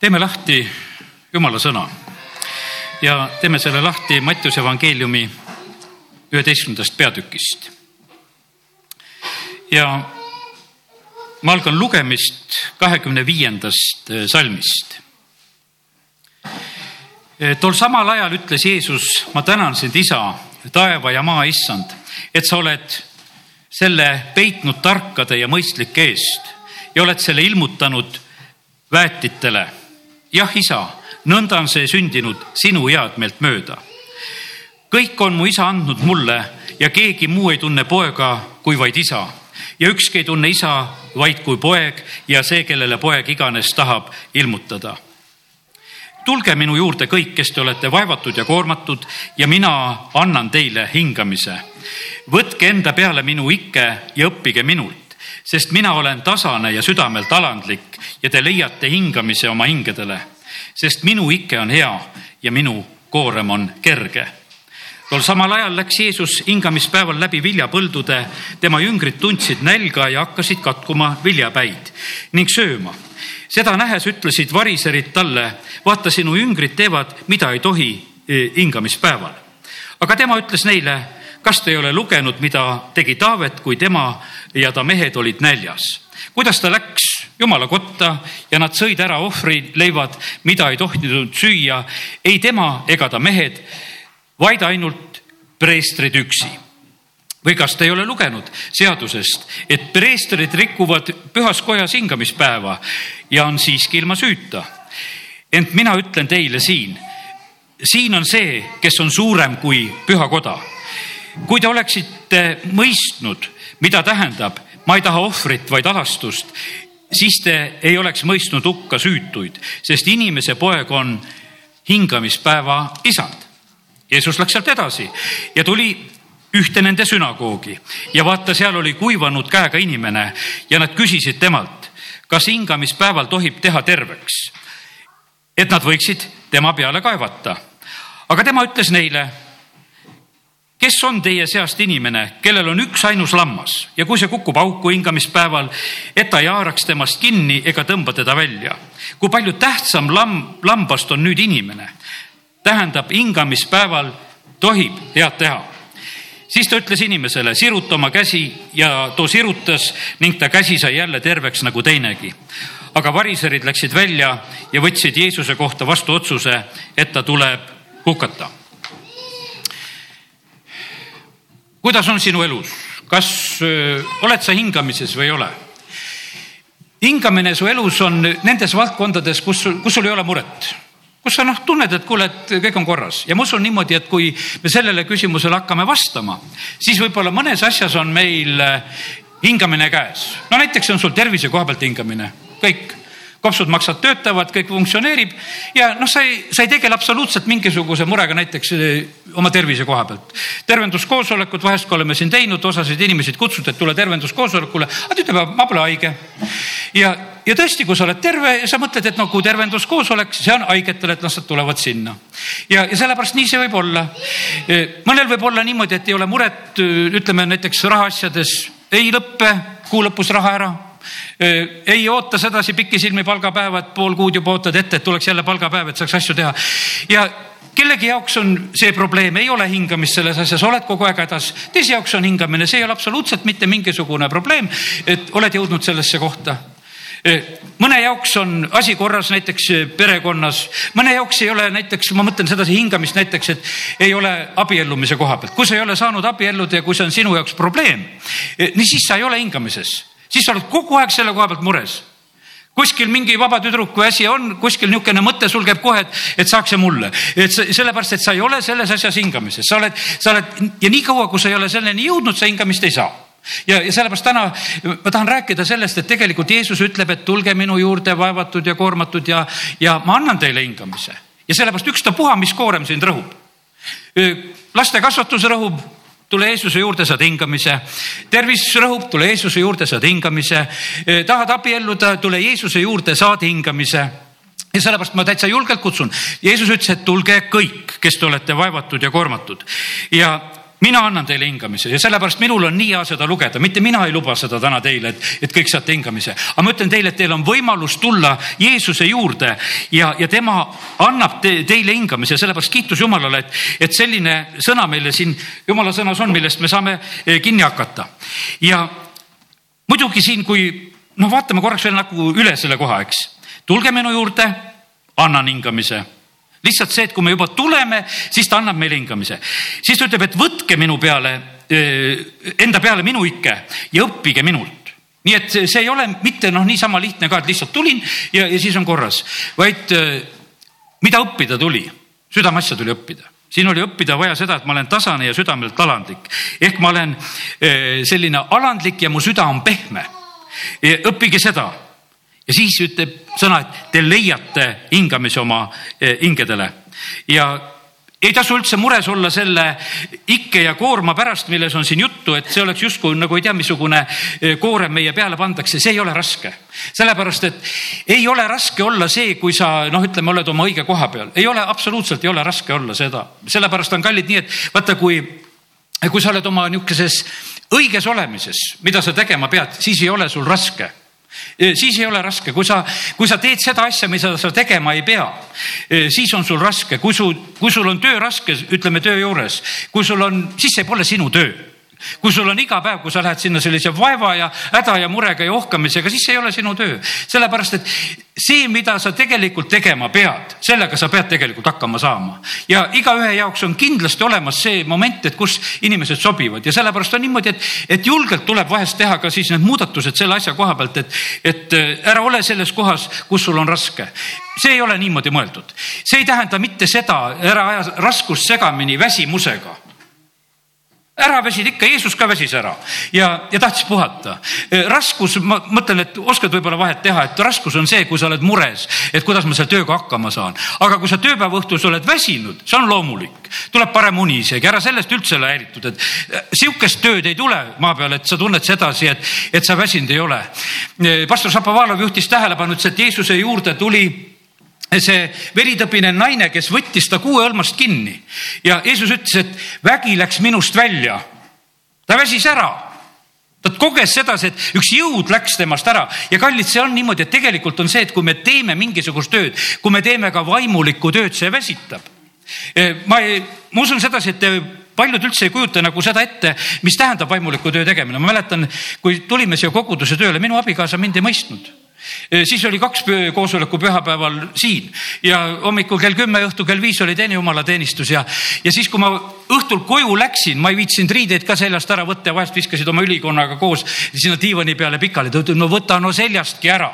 teeme lahti Jumala sõna ja teeme selle lahti Mattiuse evangeeliumi üheteistkümnendast peatükist. ja ma algan lugemist kahekümne viiendast eh, salmist. Eh, tol samal ajal ütles Jeesus, ma tänan sind, isa, taeva ja maa issand, et sa oled selle peitnud tarkade ja mõistlike eest ja oled selle ilmutanud väetitele. Jah, isa, nõnda on see sündinud sinu headmeelt mööda. kõik on mu isa andnud mulle ja keegi muu ei tunne poega kui vaid isa ja ükski ei tunne isa vaid kui poeg ja see, kellele poeg iganes tahab ilmutada. tulge minu juurde kõik, kes te olete vaevatud ja koormatud ja mina annan teile hingamise. võtke enda peale minu ikke ja õppige minult sest mina olen tasane ja südamelt alandlik ja te leiate hingamise oma hingedele, sest minu ike on hea ja minu koorem on kerge tol samal ajal läks Jeesus hingamispäeval läbi viljapõldude, tema jüngrid tundsid nälga ja hakkasid katkuma viljapäid ning sööma. seda nähes ütlesid variserid talle, vaata, sinu jüngrid teevad, mida ei tohi e, hingamispäeval. aga tema ütles neile, kas te ei ole lugenud, mida tegi Taavet, kui tema ja ta mehed olid näljas? kuidas ta läks jumala kotta ja nad sõid ära ohvrileivad, mida ei tohtinud süüa, ei tema ega ta mehed, vaid ainult preestrid üksi või kas te ei ole lugenud seadusest, et preestrid rikuvad pühas kojas hingamispäeva ja on siiski ilma süüta? ent mina ütlen teile siin, siin on see, kes on suurem kui pühakoda. Kui te oleksite mõistnud, mida tähendab, ma ei taha ohvrit, vaid alastust, siis te ei oleks mõistnud hukka süütuid, sest inimese poeg on hingamispäeva isand. Jeesus läks sealt edasi ja tuli ühte nende sünagoogi ja vaata, seal oli kuivanud käega inimene ja nad küsisid temalt, kas hingamispäeval tohib teha terveks, et nad võiksid tema peale kaevata. aga tema ütles neile kes on teie seast inimene, kellel on üksainus lammas ja kui see kukub auku hingamispäeval, et ta ei haaraks temast kinni ega tõmba teda välja. kui palju tähtsam lamm, lambast on nüüd inimene. tähendab, hingamispäeval tohib head teha. siis ta ütles inimesele, siruta oma käsi ja too sirutas ning ta käsi sai jälle terveks nagu teinegi. aga variserid läksid välja ja võtsid Jeesuse kohta vastu otsuse, et ta tuleb hukata kuidas on sinu elus, kas öö, oled sa hingamises või ei ole? hingamine su elus on nendes valdkondades, kus, kus sul ei ole muret. Kus sa noh, tunned, et kuule, et kõik on korras. Ja ma usun niimoodi, et kui me sellele küsimusele hakkame vastama, siis võib-olla mõnes asjas on meil hingamine käes. no näiteks on sul tervise koha pealt hingamine, kõik kopsud maksad, töötavad, kõik funktsioneerib ja noh, sa ei, sa ei tegele absoluutselt mingisuguse murega näiteks eh, oma tervise koha pealt. tervenduskoosolekut vahest, kui oleme siin teinud, osasid inimesi kutsutud, et tule tervenduskoosolekule, aga ta ütleb, ma pole haige. ja, ja tõesti, kui sa oled terve ja sa mõtled, et no kui tervenduskoosolek, see on haigetele, et las nad tulevad sinna. ja, ja sellepärast nii see võib olla. Eh, mõnel võib olla niimoodi, et ei ole muret, ütleme näiteks rahaasjades ei lõppe kuu lõpus raha ära ei oota sedasi pikisilmi palgapäevad, pool kuud juba ootad ette, et tuleks jälle palgapäev, et saaks asju teha. ja kellegi jaoks on see probleem, ei ole hingamist selles asjas, oled kogu aeg hädas. teise jaoks on hingamine, see ei ole absoluutselt mitte mingisugune probleem, et oled jõudnud sellesse kohta mõne jaoks on asi korras näiteks perekonnas, mõne jaoks ei ole näiteks, ma mõtlen sedasi hingamist näiteks, et ei ole abiellumise koha pealt, kui sa ei ole saanud abielluda ja kui see on sinu jaoks probleem, nii siis sa ei ole hingamises siis sa oled kogu aeg selle koha pealt mures. kuskil mingi vaba tüdruku asi on, kuskil niisugune mõte sul käib kohe, et, et saaks see mulle. et sellepärast, et sa ei ole selles asjas hingamises, sa oled, sa oled ja niikaua, kui sa ei ole selleni jõudnud, sa hingamist ei saa ja, ja sellepärast täna ma tahan rääkida sellest, et tegelikult Jeesus ütleb, et tulge minu juurde vaevatud ja koormatud ja, ja ma annan teile hingamise. ja sellepärast ükstapuha, mis koorem sind rõhub. laste kasvatus rõhub, tule Jeesuse juurde, saad hingamise. tervis rõhub, tule Jeesuse juurde, saad hingamise. tahad abielluda, tule Jeesuse juurde, saad hingamise ja sellepärast ma täitsa julgelt kutsun. Jeesus ütles, et tulge kõik, kes te olete vaevatud ja koormatud ja mina annan teile hingamise ja sellepärast minul on nii hea seda lugeda, mitte mina ei luba seda täna teile, et, et kõik saate hingamise. aga ma ütlen teile, et teil on võimalus tulla Jeesuse juurde ja, ja tema annab te, teile hingamise, sellepärast kiitus Jumalale, et, et selline sõna meile siin Jumala sõnas on, millest me saame eh, kinni hakata. ja muidugi siin, kui noh, vaatame korraks veel nagu üle selle koha, eks. tulge minu juurde, annan hingamise lihtsalt see, et kui me juba tuleme, siis ta annab meile hingamise. siis ta ütleb, et võtke minu peale, enda peale minu ikke ja õppige minult. Nii et see ei ole mitte noh, niisama lihtne ka, et lihtsalt tulin ja, ja siis on korras, vaid mida õppida tuli, südameasja tuli õppida. Siin oli õppida vaja seda, et ma olen tasane ja südamelt alandlik. Ehk ma olen selline alandlik ja mu süda on pehme. õppige seda ja siis ütleb sõna, et te leiate hingamise oma eh, hingedele. Ja ei tasu üldse mures olla selle ikke ja koorma pärast, milles on siin juttu, et see oleks justkui nagu ei tea, missugune eh, koorem meie peale pandakse, see ei ole raske. sellepärast, et ei ole raske olla see, kui sa noh, ütleme, oled oma õige koha peal, ei ole absoluutselt ei ole raske olla seda, sellepärast on kallid nii, et vaata, kui, kui sa oled oma niisuguses õiges olemises, mida sa tegema pead, siis ei ole sul raske siis ei ole raske, kui sa, kui sa teed seda asja, mida sa tegema ei pea, siis on sul raske, kui su, kui sul on töö raske, ütleme töö juures, kui sul on, siis see pole sinu töö kui sul on iga päev, kui sa lähed sinna sellise vaeva ja häda ja murega ja ohkamisega, siis see ei ole sinu töö. sellepärast, et see, mida sa tegelikult tegema pead, sellega sa pead tegelikult hakkama saama. ja igaühe jaoks on kindlasti olemas see moment, et kus inimesed sobivad ja sellepärast on niimoodi, et, et julgelt tuleb vahest teha ka siis need muudatused selle asja koha pealt, et, et äh, ära ole selles kohas, kus sul on raske see ei ole niimoodi mõeldud, see ei tähenda mitte seda, ära aja raskust segamini väsimusega ära väsid ikka, Jeesus ka väsis ära ja, ja tahtis puhata. Raskus, ma mõtlen, et oskad võib-olla vahet teha, et raskus on see, kui sa oled mures, et kuidas ma selle tööga hakkama saan. aga kui sa tööpäeva õhtul sa oled väsinud, see on loomulik, tuleb parem uni isegi, ära sellest üldse ole häiritud, et e, sihukest tööd ei tule maa peal, et sa tunned sedasi, et, et sa väsinud ei ole. Pastor Šapovalov juhtis tähelepanu, ütles, et Jeesuse juurde tuli see veritõbine naine, kes võttis ta kuueõlmast kinni ja Jeesus ütles, et vägi läks minust välja. ta väsis ära ta koges sedasi, et üks jõud läks temast ära ja kallid, see on niimoodi, et tegelikult on see, et kui me teeme mingisugust tööd, kui me teeme ka vaimulikku tööd, see väsitab. E, ma ei, ma usun sedasi, et paljud üldse ei kujuta nagu seda ette, mis tähendab vaimuliku töö tegemine. ma mäletan, kui tulime siia koguduse tööle, minu abikaasa mind ei mõistnud siis oli kaks koosoleku pühapäeval siin ja hommikul kell kümme, õhtul kell viis oli teine jumalateenistus ja, ja siis, kui ma õhtul koju läksin, ma ei viitsinud riideid ka seljast ära võtta ja vahest viskasid oma ülikonnaga koos sinna diivani peale pikali. ta ütles, no võta no seljastki ära.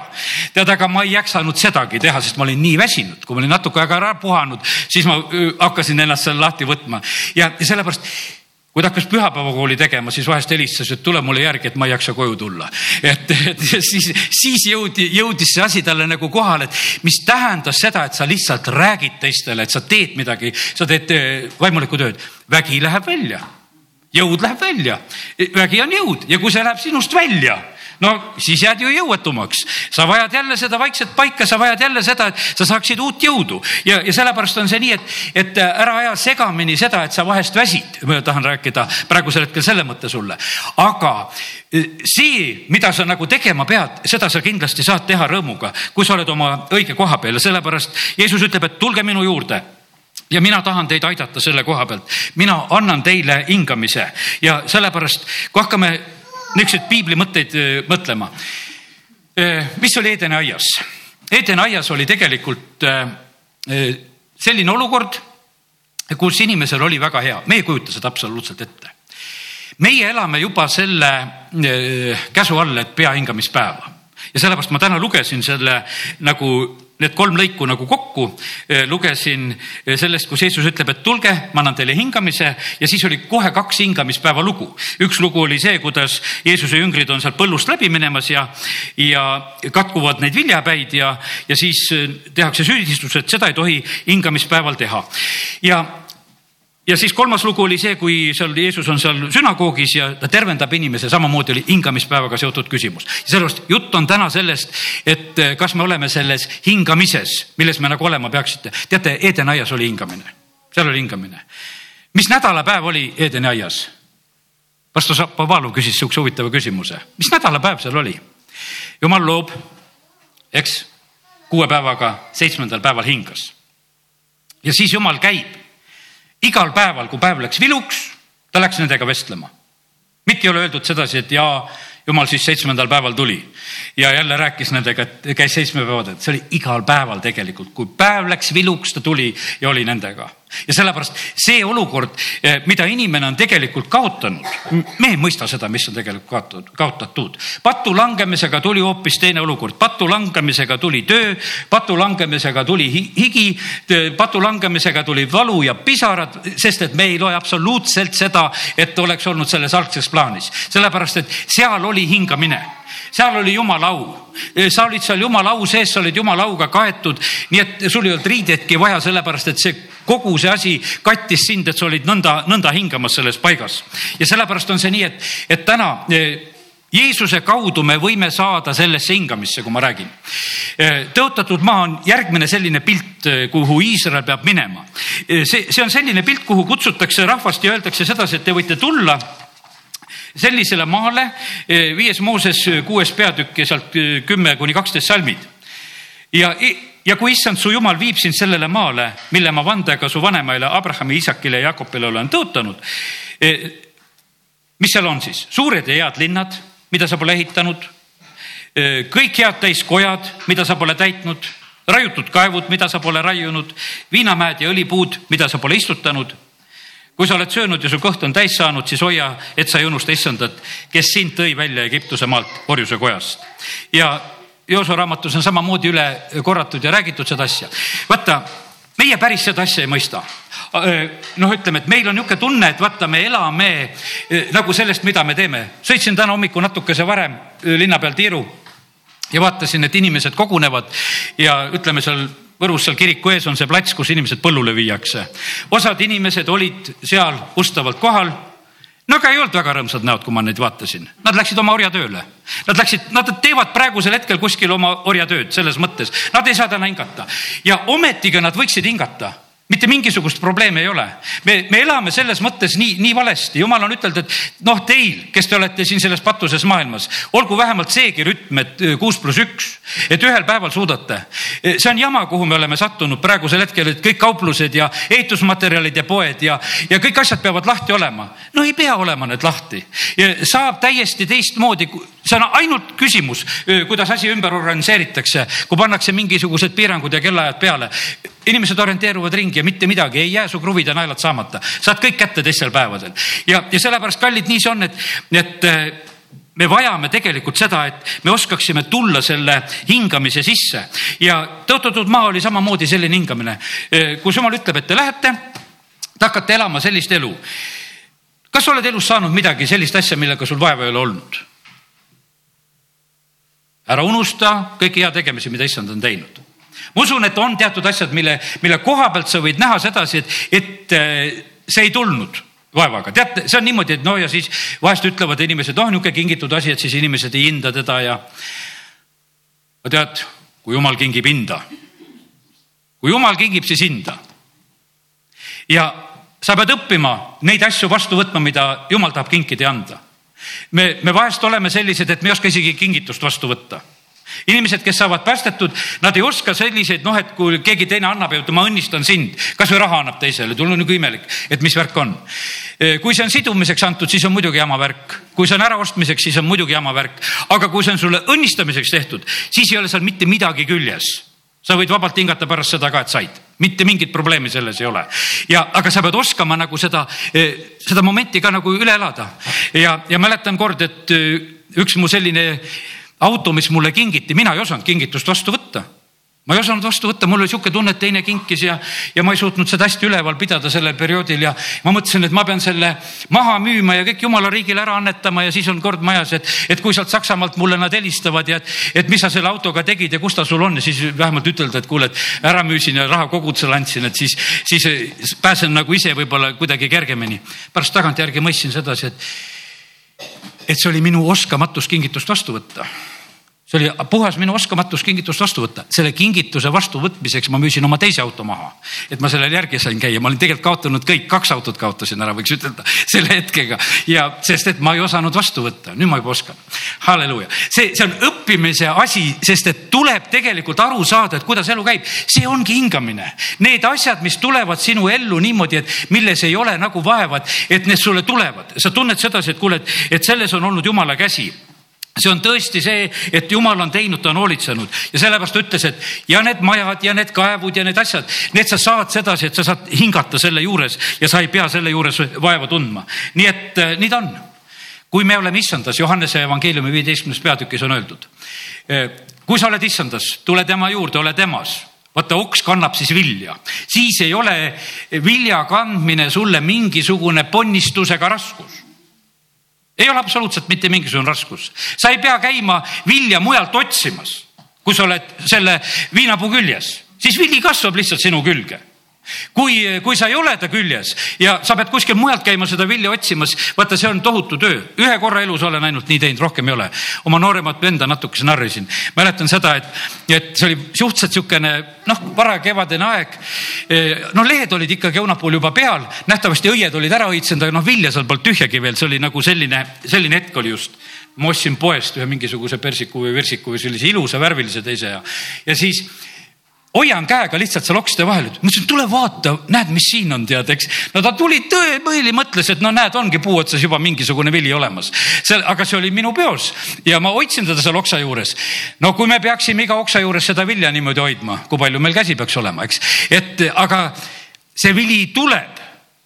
tead, aga ma ei jaksanud sedagi teha, sest ma olin nii väsinud, kui ma olin natuke aega ära puhanud, siis ma hakkasin ennast seal lahti võtma ja, ja sellepärast kui ta hakkas pühapäevakooli tegema, siis vahest helistas, et tule mulle järgi, et ma ei jaksa koju tulla. et, et siis, siis jõudi, jõudis see asi talle nagu kohale, et mis tähendas seda, et sa lihtsalt räägid teistele, et sa teed midagi, sa teed eh, vaimulikku tööd. vägi läheb välja, jõud läheb välja, vägi on jõud ja kui see läheb sinust välja no siis jääd ju jõuetumaks, sa vajad jälle seda vaikset paika, sa vajad jälle seda, et sa saaksid uut jõudu. Ja, ja sellepärast on see nii, et, et ära aja segamini seda, et sa vahest väsid, ma tahan rääkida praegusel hetkel selle mõtte sulle, aga e, see, mida sa nagu tegema pead, seda sa kindlasti saad teha rõõmuga, kui sa oled oma õige koha peal. Ja sellepärast Jeesus ütleb, et tulge minu juurde. Ja mina tahan teid aidata selle koha pealt, mina annan teile hingamise. Ja sellepärast, kui hakkame niisuguseid piibli mõtteid mõtlema. mis oli Edeni aias? Edeni aias oli tegelikult selline olukord, kus inimesel oli väga hea, me ei kujuta seda absoluutselt ette. meie elame juba selle käsu all, et pea hingamispäeva ja sellepärast ma täna lugesin selle nagu need kolm lõiku nagu kokku, eh, lugesin eh, sellest, kus Jeesus ütleb, et tulge, ma annan teile hingamise ja siis oli kohe kaks hingamispäeva lugu. üks lugu oli see, kuidas Jeesuse jüngrid on seal põllust läbi minemas ja, ja katkuvad neid viljapäid ja, ja siis eh, tehakse süüdistus, et seda ei tohi hingamispäeval teha. ja ja siis kolmas lugu oli see, kui seal Jeesus on seal sünagoogis ja ta tervendab inimese, samamoodi oli hingamispäevaga seotud küsimus. sellepärast jutt on täna sellest, et eh, kas me oleme selles hingamises, milles me nagu olema peaksite. teate, Edenaias oli hingamine, seal oli hingamine. mis nädalapäev oli Edeni aias? pastor Šapovalov küsis sihukese huvitava küsimuse, mis nädalapäev seal oli? jumal loob, eks, kuue päevaga, seitsmendal päeval hingas. ja siis jumal käib igal päeval, kui päev läks viluks, ta läks nendega vestlema. mitte ei ole öeldud sedasi, et jaa, jumal siis seitsmendal päeval tuli. Ja jälle rääkis nendega, et käis seitsme päeva, see oli igal päeval tegelikult, kui päev läks viluks, ta tuli ja oli nendega ja sellepärast see olukord, eh, mida inimene on tegelikult kaotanud, me ei mõista seda, mis on tegelikult kaotatud, patu langemisega tuli hoopis teine olukord, patu langemisega tuli töö, patu langemisega tuli higi, patu langemisega tuli valu ja pisarad, sest et me ei loe absoluutselt seda, et oleks olnud selles algses plaanis, sellepärast et seal oli hingamine seal oli jumala au. sa olid seal jumala au sees, sa olid jumala auga kaetud, nii et sul ei olnud riidetki vaja, sellepärast et see kogu see asi kattis sind, et sa olid nõnda, nõnda hingamas selles paigas. ja sellepärast on see nii, et, et täna eh, Jeesuse kaudu me võime saada sellesse hingamisse, kui ma räägin. Eh, tõotatud maa on järgmine selline pilt, eh, kuhu Iisrael peab minema. see, see on selline pilt, kuhu kutsutakse rahvast ja öeldakse sedasi, et te võite tulla sellisele maale, viies Mooses kuues peatükk ja sealt kümme kuni kaksteist salmid. ja ja kui issand su jumal viib sind sellele maale, mille ma vandega su vanemaile Abrahami, Isakile ja Jakobile olen tõotanud. Mis seal on siis? suured ja head linnad, mida sa pole ehitanud. Kõik head täis kojad, mida sa pole täitnud, raiutud kaevud, mida sa pole raiunud, viinamäed ja õlipuud, mida sa pole istutanud kui sa oled söönud ja su kõht on täis saanud, siis hoia, et sa ei unusta issandat, kes sind tõi välja Egiptuse maalt orjuse kojast. ja Jooso raamatus on samamoodi üle korratud ja räägitud seda asja. vaata, meie päris seda asja ei mõista. noh, ütleme, et meil on niisugune tunne, et vaata, me elame eh, nagu sellest, mida me teeme. sõitsin täna hommikul natukese varem eh, linna peal tiiru ja vaatasin, et inimesed kogunevad ja ütleme seal Võrus seal kiriku ees on see plats, kus inimesed põllule viiakse. osad inimesed olid seal ustavalt kohal. No aga ei olnud väga rõõmsad näod, kui ma neid vaatasin, nad läksid oma orjatööle. Nad läksid, nad teevad praegusel hetkel kuskil oma orjatööd selles mõttes, nad ei saa täna hingata. Ja ometigi nad võiksid hingata mitte mingisugust probleemi ei ole. me, me elame selles mõttes nii, nii valesti, jumal on ütelnud, et noh, teil, kes te olete siin selles patuses maailmas, olgu vähemalt seegi rütm, et äh, kuus pluss üks, et ühel päeval suudate. Äh, see on jama, kuhu me oleme sattunud praegusel hetkel, et kõik kauplused ja ehitusmaterjalid ja poed ja, ja kõik asjad peavad lahti olema. no ei pea olema need lahti, saab täiesti teistmoodi see on ainult küsimus, kuidas asi ümber organiseeritakse, kui pannakse mingisugused piirangud ja kellaajad peale. Inimesed orienteeruvad ringi ja mitte midagi, ei jää su kruvid ja naelad saamata, saad kõik kätte teistel päevadel ja, ja sellepärast kallid, nii see on, et, et me vajame tegelikult seda, et me oskaksime tulla selle hingamise sisse ja tõotatud maa oli samamoodi selline hingamine, kus jumal ütleb, et te lähete, te hakkate elama sellist elu. kas sa oled elus saanud midagi sellist asja, millega sul vaeva ei ole olnud? ära unusta kõiki heategemisi, mida issand on teinud. Ma usun, et on teatud asjad, mille, mille koha pealt sa võid näha sedasi, et, et äh, see ei tulnud vaevaga, teate, see on niimoodi, et no ja siis vahest ütlevad inimesed, oh niisugune kingitud asi, et siis inimesed ei hinda teda ja. no tead, kui jumal kingib hinda, kui jumal kingib, siis hinda. ja sa pead õppima neid asju vastu võtma, mida jumal tahab kinkida ja anda me, me vahest oleme sellised, et me ei oska isegi kingitust vastu võtta inimesed, kes saavad päästetud, nad ei oska selliseid, noh, et kui keegi teine annab ja ütleb, ma õnnistan sind, kasvõi raha annab teisele, tul on nagu imelik, et mis värk on. kui see on sidumiseks antud, siis on muidugi jama värk, kui see on äraostmiseks, siis on muidugi jama värk, aga kui see on sulle õnnistamiseks tehtud, siis ei ole seal mitte midagi küljes sa võid vabalt hingata pärast seda ka, et said, mitte mingit probleemi selles ei ole. ja, aga sa pead oskama nagu seda, seda momenti ka nagu üle elada. ja, ja mäletan kord, et üks mu selline auto, mis mulle kingiti, mina ei osanud kingitust vastu võtta ma ei osanud vastu võtta, mul oli sihuke tunne, et teine kinkis ja, ja ma ei suutnud seda hästi üleval pidada sellel perioodil ja ma mõtlesin, et ma pean selle maha müüma ja kõik jumala riigile ära annetama ja siis on kord majas, et, et kui sealt Saksamaalt mulle nad helistavad ja et, et mis sa selle autoga tegid ja kus ta sul on ja siis vähemalt ütelda, et kuule, et ära müüsin ja raha kogudusele andsin, et siis, siis pääsen nagu ise võib-olla kuidagi kergemini. pärast tagantjärgi mõistsin sedasi, et, et see oli minu oskamatus kingitust vastu võtta see oli puhas minu oskamatus kingitust vastu võtta. selle kingituse vastuvõtmiseks ma müüsin oma teise auto maha, et ma sellel järgi sain käia, ma olin tegelikult kaotanud kõik, kaks autot kaotasin ära, võiks ütelda selle hetkega. Ja sest, et ma ei osanud vastu võtta, nüüd ma juba oskan. halleluuja, see, see on õppimise asi, sest et tuleb tegelikult aru saada, et kuidas elu käib, see ongi hingamine. Need asjad, mis tulevad sinu ellu niimoodi, et milles ei ole nagu vaevad, et need sulle tulevad, sa tunned sedasi, et kuule, et selles on olnud jumala käsi see on tõesti see, et jumal on teinud, ta on hoolitsenud ja sellepärast ta ütles, et ja need majad ja need kaevud ja need asjad, need sa saad sedasi, et sa saad hingata selle juures ja sa ei pea selle juures vaeva tundma. nii et äh, nii ta on. kui me oleme issandas, Johannese evangeeliumi viieteistkümnes peatükis on öeldud. Äh, kui sa oled issandas, tule tema juurde, ole temas vaata, oks kannab siis vilja, siis ei ole vilja kandmine sulle mingisugune ponnistus ega raskus ei ole absoluutselt mitte mingisugune raskus, sa ei pea käima vilja mujalt otsimas, kui sa oled selle viinapuu küljes, siis vili kasvab lihtsalt sinu külge kui, kui sa ei ole ta küljes ja sa pead kuskil mujalt käima seda vilja otsimas, vaata, see on tohutu töö. ühe korra elus olen ainult nii teinud, rohkem ei ole. oma nooremat venda natukese narrisin. mäletan seda, et, et see oli suhteliselt niisugune noh, varakevadine aeg. no lehed olid ikkagi õunapool juba peal, nähtavasti õied olid ära õitsenud, aga noh, vilja seal polnud tühjagi veel, see oli nagu selline, selline hetk oli just ma ostsin poest ühe mingisuguse persiku või virsiku või sellise ilusa värvilise teise ja, ja siis hoian käega lihtsalt seal okside vahel, mõtlesin, tule vaata, näed, mis siin on, tead, eks. no ta tuli tõepõhili, mõtles, et no näed, ongi puu otsas juba mingisugune vili olemas. seal, aga see oli minu peos ja ma hoidsin teda seal oksa juures. no kui me peaksime iga oksa juures seda vilja niimoodi hoidma, kui palju meil käsi peaks olema, eks, et aga see vili tuleb,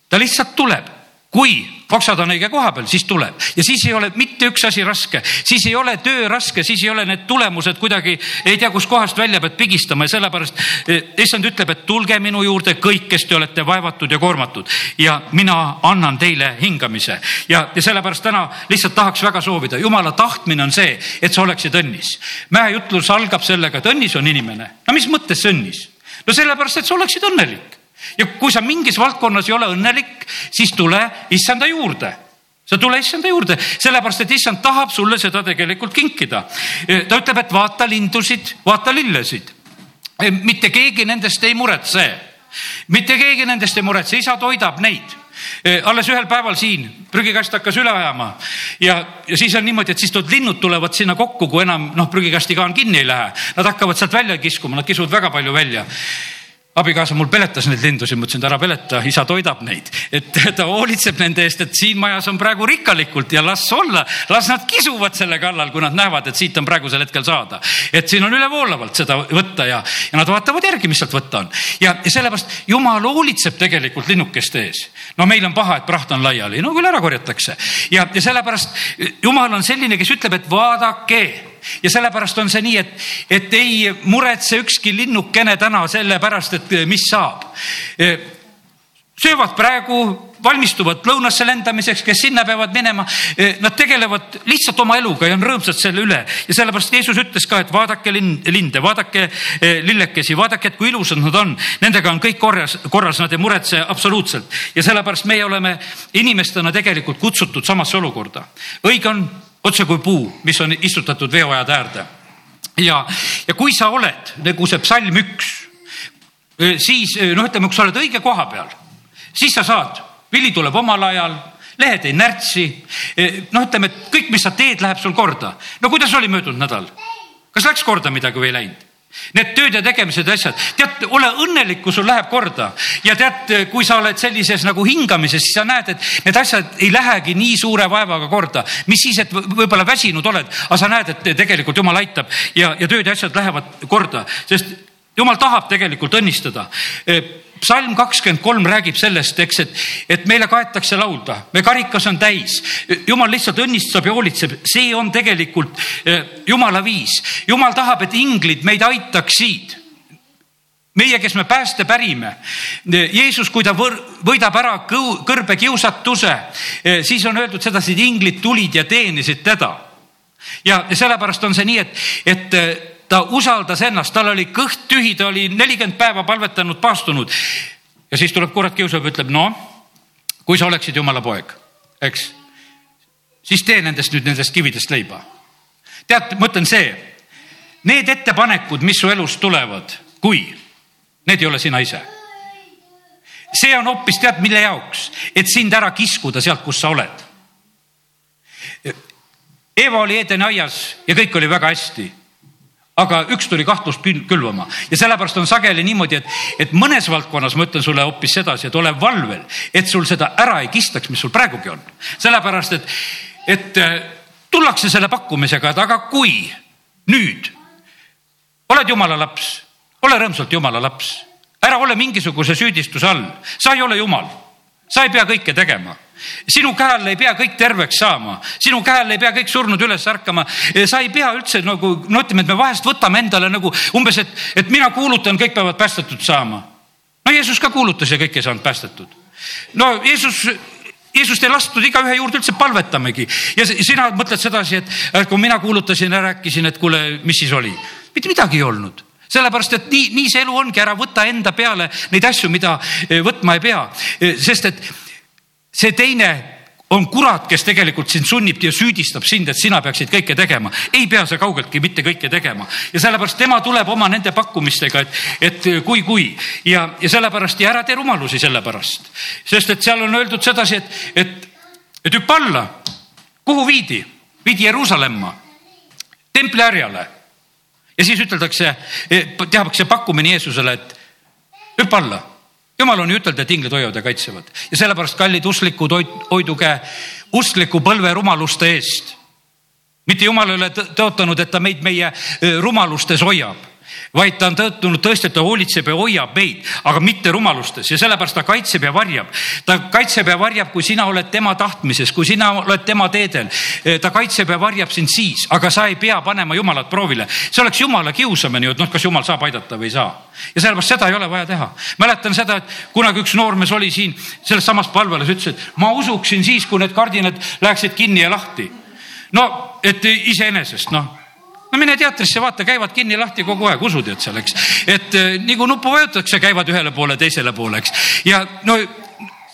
ta lihtsalt tuleb kui oksad on õige koha peal, siis tuleb. Ja siis ei ole mitte üks asi raske, siis ei ole töö raske, siis ei ole need tulemused kuidagi ei tea kuskohast välja pead pigistama. Ja sellepärast eh, issand ütleb, et tulge minu juurde kõik, kes te olete vaevatud ja koormatud. Ja mina annan teile hingamise. Ja, ja sellepärast täna lihtsalt tahaks väga soovida, jumala tahtmine on see, et sa oleksid õnnis. mäejutlus algab sellega, et õnnis on inimene. no mis mõttes see õnnis? no sellepärast, et sa oleksid õnnelik ja kui sa mingis valdkonnas ei ole õnnelik, siis tule issanda juurde sa tule issanda juurde, sellepärast et issand tahab sulle seda tegelikult kinkida. ta ütleb, et vaata lindusid, vaata lillesid. mitte keegi nendest ei muretse, mitte keegi nendest ei muretse, isa toidab neid alles ühel päeval siin prügikast hakkas üle ajama ja, ja siis on niimoodi, et siis tuleb linnud tulevad sinna kokku, kui enam noh, prügikasti kaan kinni ei lähe. Nad hakkavad sealt välja kiskuma, nad kiskuvad väga palju välja abikaasa mul peletas neid lindusid, ma ütlesin, et ära peleta, isa toidab neid, et ta hoolitseb nende eest, et siin majas on praegu rikkalikult ja las olla, las nad kisuvad selle kallal, kui nad näevad, et siit on praegusel hetkel saada. et siin on ülevoolavalt seda võtta ja, ja nad vaatavad järgi, mis sealt võtta on. ja, ja sellepärast jumal hoolitseb tegelikult linnukeste ees. no meil on paha, et praht on laiali, no küll ära korjatakse ja, ja sellepärast jumal on selline, kes ütleb, et vaadake ja sellepärast on see nii, et, et ei muretse ükski linnukene täna selle pärast, et mis saab. söövad praegu, valmistuvad lõunasse lendamiseks, kes sinna peavad minema. Nad tegelevad lihtsalt oma eluga ja on rõõmsad selle üle ja sellepärast Jeesus ütles ka, et vaadake lind, linde, vaadake lillekesi, vaadake, et kui ilusad nad on. Nendega on kõik korras, korras, nad ei muretse absoluutselt ja sellepärast meie oleme inimestena tegelikult kutsutud samasse olukorda. õige on otse kui puu, mis on istutatud veoajade äärde. ja, ja kui sa oled nagu see psalm üks, siis noh, ütleme, kui sa oled õige koha peal, siis sa saad, vili tuleb omal ajal lehed ei närtsi. noh, ütleme, et kõik, mis sa teed, läheb sul korda. no kuidas oli möödunud nädal? kas läks korda midagi või ei läinud? Need tööd ja tegemised ja asjad, tead, ole õnnelik, kui sul läheb korda. Ja tead, kui sa oled sellises nagu hingamises, siis sa näed, et need asjad ei lähegi nii suure vaevaga korda. mis siis, et võib-olla väsinud oled, aga sa näed, et tegelikult jumal aitab ja, ja tööd ja asjad lähevad korda, sest jumal tahab tegelikult õnnistada psalm kakskümmend kolm räägib sellest, eks, et, et meile kaetakse laulda, me karikas on täis. jumal lihtsalt õnnistab ja hoolitseb, see on tegelikult eh, jumala viis. jumal tahab, et inglid meid aitaksid meie, kes me pääste pärime. Jeesus, kui ta võidab ära kõrbe kiusatuse, eh, siis on öeldud sedasi, et inglid tulid ja teenisid teda. ja sellepärast on see nii, et, et eh, ta usaldas ennast, tal oli kõht tühi, ta oli nelikümmend päeva palvetanud, paastunud. ja siis tuleb kurat kiusab, ütleb, no kui sa oleksid jumala poeg, eks, siis tee nendest nüüd nendest kividest leiba. tead, mõtlen see, need ettepanekud, mis su elus tulevad, kui need ei ole sina ise. see on hoopis tead, mille jaoks, et sind ära kiskuda sealt, kus sa oled. Eeva oli Eedeni aias ja kõik oli väga hästi aga üks tuli kahtlust külvama ja sellepärast on sageli niimoodi, et, et mõnes valdkonnas ma ütlen sulle hoopis sedasi, et ole valvel, et sul seda ära ei kistaks, mis sul praegugi on. sellepärast, et, et äh, tullakse selle pakkumisega, et aga kui nüüd oled jumala laps, ole rõõmsalt jumala laps, ära ole mingisuguse süüdistuse all, sa ei ole jumal, sa ei pea kõike tegema sinu käe all ei pea kõik terveks saama, sinu käe all ei pea kõik surnud üles ärkama. sa ei pea üldse nagu, no ütleme, et me vahest võtame endale nagu umbes, et, et mina kuulutan, kõik peavad päästetud saama. no Jeesus ka kuulutas ja kõik ei saanud päästetud. no Jeesus Jeesust ei lastud igaühe juurde üldse palvetamegi ja sina mõtled sedasi, et kui mina kuulutasin ja rääkisin, et kuule, mis siis oli, mitte midagi ei olnud sellepärast, et nii, nii see elu ongi, ära võta enda peale neid asju, mida eh, võtma ei pea, eh, sest et see teine on kurat, kes tegelikult sind sunnib ja süüdistab sind, et sina peaksid kõike tegema. ei pea sa kaugeltki mitte kõike tegema ja sellepärast tema tuleb oma nende pakkumistega, et, et kui, kui ja, ja sellepärast ja ära tee rumalusi sellepärast. sest et seal on öeldud sedasi, et, et, et hüppa alla. kuhu viidi? viidi Jeruusalemma, templi härjale. ja siis üteldakse, tehakse pakkumine Jeesusele, et hüppa alla jumal on ju ütelnud, et inglid hoiavad ja kaitsevad ja sellepärast kallid usklikud, hoiduge uskliku põlve rumaluste eest. mitte jumal ei ole tõotanud, et ta meid meie rumalustes hoiab vaid ta on tõotunud tõesti, et ta hoolitseb ja hoiab meid, aga mitte rumalustes ja sellepärast ta kaitseb ja varjab. ta kaitseb ja varjab, kui sina oled tema tahtmises, kui sina oled tema teedel. ta kaitseb ja varjab sind siis, aga sa ei pea panema jumalat proovile. see oleks jumala kiusamine ju, et noh, kas jumal saab aidata või ei saa. ja sellepärast seda ei ole vaja teha. mäletan seda, et kunagi üks noormees oli siin selles samas palvelas, ütles, et ma usuksin siis, kui need kardinad läheksid kinni ja lahti. no, et iseenesest noh no mine teatrisse, vaata, käivad kinni-lahti kogu aeg, usud, et seal, eks. et eh, nii kui nuppu vajutatakse, käivad ühele poole, teisele poole, eks. ja no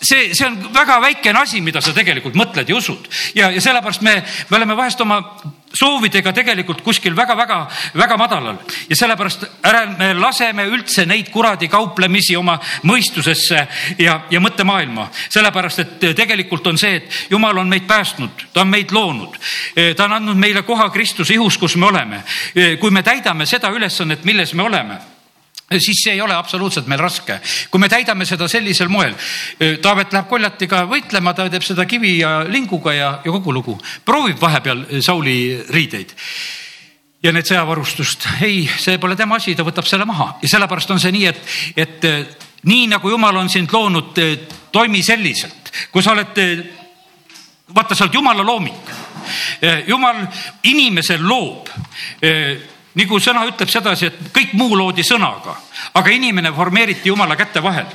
see, see on väga väikene asi, mida sa tegelikult mõtled ja usud ja, ja sellepärast me, me oleme vahest oma soovidega tegelikult kuskil väga-väga-väga madalal ja sellepärast ärme laseme üldse neid kuradi kauplemisi oma mõistusesse ja, ja mõttemaailma. sellepärast, et tegelikult on see, et jumal on meid päästnud, ta on meid loonud, ta on andnud meile koha Kristuse ihus, kus me oleme. kui me täidame seda ülesannet, milles me oleme siis see ei ole absoluutselt meil raske. kui me täidame seda sellisel moel. Taavet läheb koljatiga võitlema, ta teeb seda kivi ja linguga ja, ja kogu lugu. proovib vahepeal Sauli riideid ja need sõjavarustust. ei, see pole tema asi, ta võtab selle maha ja sellepärast on see nii, et, et nii nagu jumal on sind loonud, toimi selliselt, kui sa oled, vaata, sa oled jumala looming. jumal inimesel loob nagu sõna ütleb sedasi, et kõik muu loodi sõnaga, aga inimene formeeriti jumala käte vahel.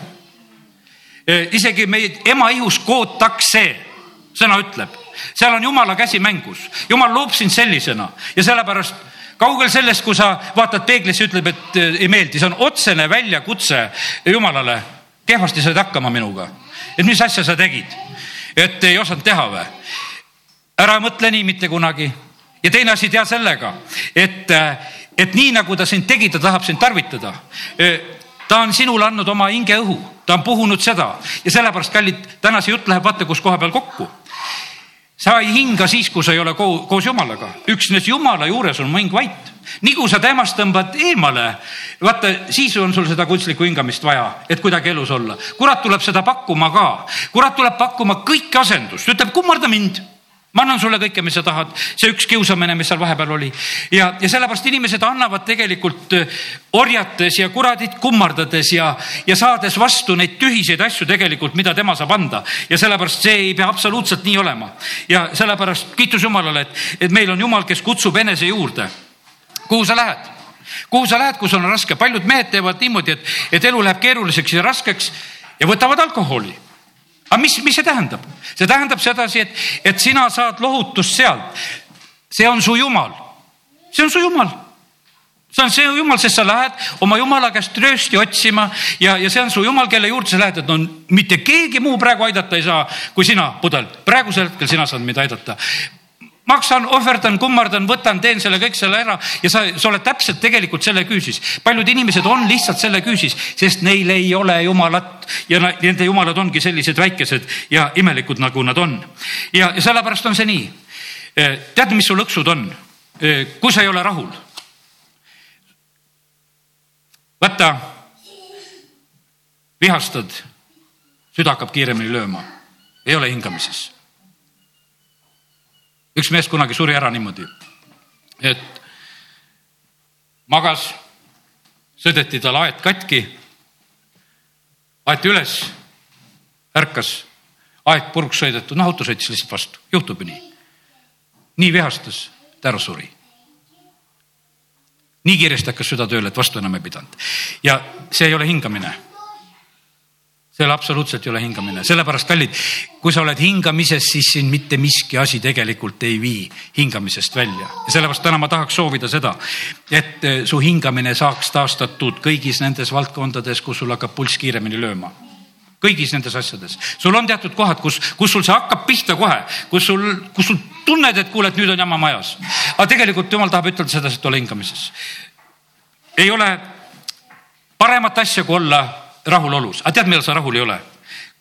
E, isegi meid ema ihus kootakse, sõna ütleb, seal on jumala käsi mängus, jumal loob sind sellisena. Ja sellepärast kaugel sellest, kui sa vaatad peeglisse, ütleb, et e, ei meeldi, see on otsene väljakutse jumalale. kehvasti said hakkama minuga, et mis asja sa tegid, et ei osanud teha või? ära mõtle nii mitte kunagi. Ja teine asi, tea sellega, et, et nii nagu ta sind tegi, ta tahab sind tarvitada. ta on sinule andnud oma hingeõhu, ta on puhunud seda ja sellepärast, kallid, täna see jutt läheb vaata, kus koha peal kokku. sa ei hinga siis, kui sa ei ole koos Jumalaga, üksnes Jumala juures on mu hing vait. nii kui sa temast tõmbad eemale, vaata siis on sul seda kunstlikku hingamist vaja, et kuidagi elus olla. kurat tuleb seda pakkuma ka, kurat tuleb pakkuma kõike asendust, ütleb kummarda mind ma annan sulle kõike, mis sa tahad, see üks kiusamine, mis seal vahepeal oli ja, ja sellepärast inimesed annavad tegelikult äh, orjates ja kuradit kummardades ja, ja saades vastu neid tühiseid asju tegelikult, mida tema saab anda ja sellepärast see ei pea absoluutselt nii olema. ja sellepärast kiitus Jumalale, et, et meil on Jumal, kes kutsub enese juurde. kuhu sa lähed? kuhu sa lähed, kui sul on raske, paljud mehed teevad niimoodi, et, et elu läheb keeruliseks ja raskeks ja võtavad alkoholi aga mis, mis see tähendab? see tähendab sedasi, et, et sina saad lohutust sealt. see on su jumal, see on su jumal see on see jumal, sest sa lähed oma jumala käest tröösti otsima ja, ja see on su jumal, kelle juurde sa lähed, et no mitte keegi muu praegu aidata ei saa, kui sina, pudel. praegusel hetkel sina saad meid aidata maksan, ohverdan, kummardan, võtan, teen selle kõik selle ära ja sa, sa oled täpselt tegelikult selle küüsis. paljud inimesed on lihtsalt selle küüsis, sest neil ei ole jumalat ja nende jumalad ongi sellised väikesed ja imelikud, nagu nad on. ja, ja sellepärast on see nii. Eh, tead, mis sul õksud on? Eh, kui sa ei ole rahul. vaata, vihastad, süda hakkab kiiremini lööma, ei ole hingamises üks mees kunagi suri ära niimoodi, et magas, sõideti tal aed katki, aeti üles, ärkas, aed purks sõidetud, noh, auto sõitis lihtsalt vastu, juhtub ju nii. nii vihastas, ta ära suri. nii kiiresti hakkas süda tööle, et vastu enam ei pidanud ja see ei ole hingamine seal absoluutselt ei ole hingamine, sellepärast kallid, kui sa oled hingamises, siis sind mitte miski asi tegelikult ei vii hingamisest välja ja sellepärast täna ma tahaks soovida seda, et eh, su hingamine saaks taastatud kõigis nendes valdkondades, kus sul hakkab pulss kiiremini lööma kõigis nendes asjades. sul on teatud kohad, kus, kus sul see hakkab pihta kohe, kus sul, kus sul tunned, et kuule, et nüüd on jama majas. aga tegelikult jumal tahab ütelda sedasi, et ole hingamises. ei ole paremat asja, kui olla rahulolus, aga tead, millal sa rahul ei ole?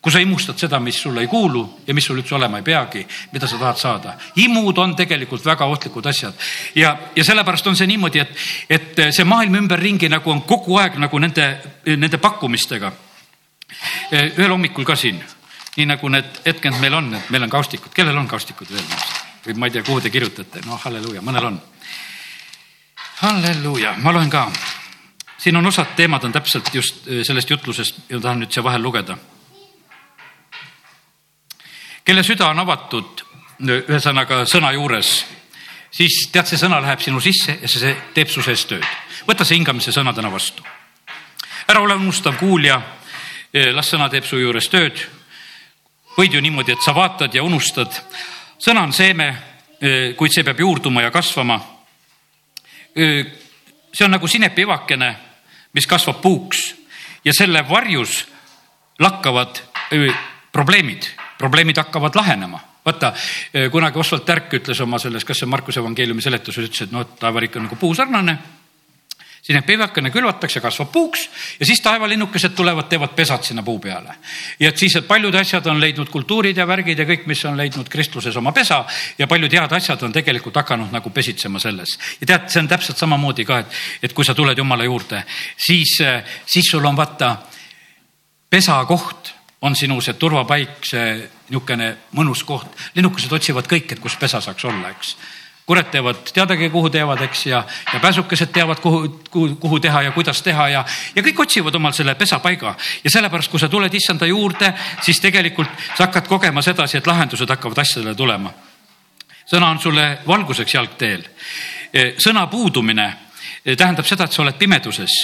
kui sa imustad seda, mis sulle ei kuulu ja mis sul üldse olema ei peagi, mida sa tahad saada. imud on tegelikult väga ohtlikud asjad ja, ja sellepärast on see niimoodi, et, et see maailm ümberringi nagu on kogu aeg nagu nende, nende pakkumistega. ühel hommikul ka siin, nii nagu need hetked meil on, et meil on kaustikud, kellel on kaustikud veel? või ma ei tea, kuhu te kirjutate, no halleluuja, mõnel on. halleluuja, ma loen ka siin on osad teemad on täpselt just äh, sellest jutlusest ja tahan nüüd siia vahel lugeda. kelle süda on avatud, ühesõnaga sõna juures, siis tead, see sõna läheb sinu sisse ja see teeb su sees tööd. võta see hingamise sõna täna vastu. ära ole unustav kuulja, äh, las sõna teeb su juures tööd. võid ju niimoodi, et sa vaatad ja unustad. sõna on seeme, kuid see peab juurduma ja kasvama see on nagu sinepivakene mis kasvab puuks. Ja selle varjus lakkavad probleemid, probleemid hakkavad lahenema. Vaata, kunagi Oswald Tärk ütles oma selles, kas see Markuse evangeeliumi seletuses ütles, et noh, et taevarik on nagu puu sarnane sinna pivakene külvatakse, kasvab puuks ja siis taevalinnukesed tulevad, teevad pesad sinna puu peale. ja et siis paljud asjad on leidnud kultuurid ja värgid ja kõik, mis on leidnud kristluses oma pesa ja paljud head asjad on tegelikult hakanud nagu pesitsema selles. ja tead, see on täpselt samamoodi ka, et, et kui sa tuled Jumala juurde, siis, siis sul on vaata pesakoht on sinu see turvapaik, see niisugune mõnus koht. linnukesed otsivad kõik, et kus pesa saaks olla, eks kurat teevad teadagi, kuhu teevad, eks, ja, ja pääsukesed teavad, kuhu, kuhu, kuhu teha ja kuidas teha ja, ja kõik otsivad omal selle pesapaiga. ja sellepärast, kui sa tuled issanda juurde, siis tegelikult sa hakkad kogema sedasi, et lahendused hakkavad asjadele tulema. sõna on sulle valguseks jalgteel. E, sõna puudumine e, tähendab seda, et sa oled pimeduses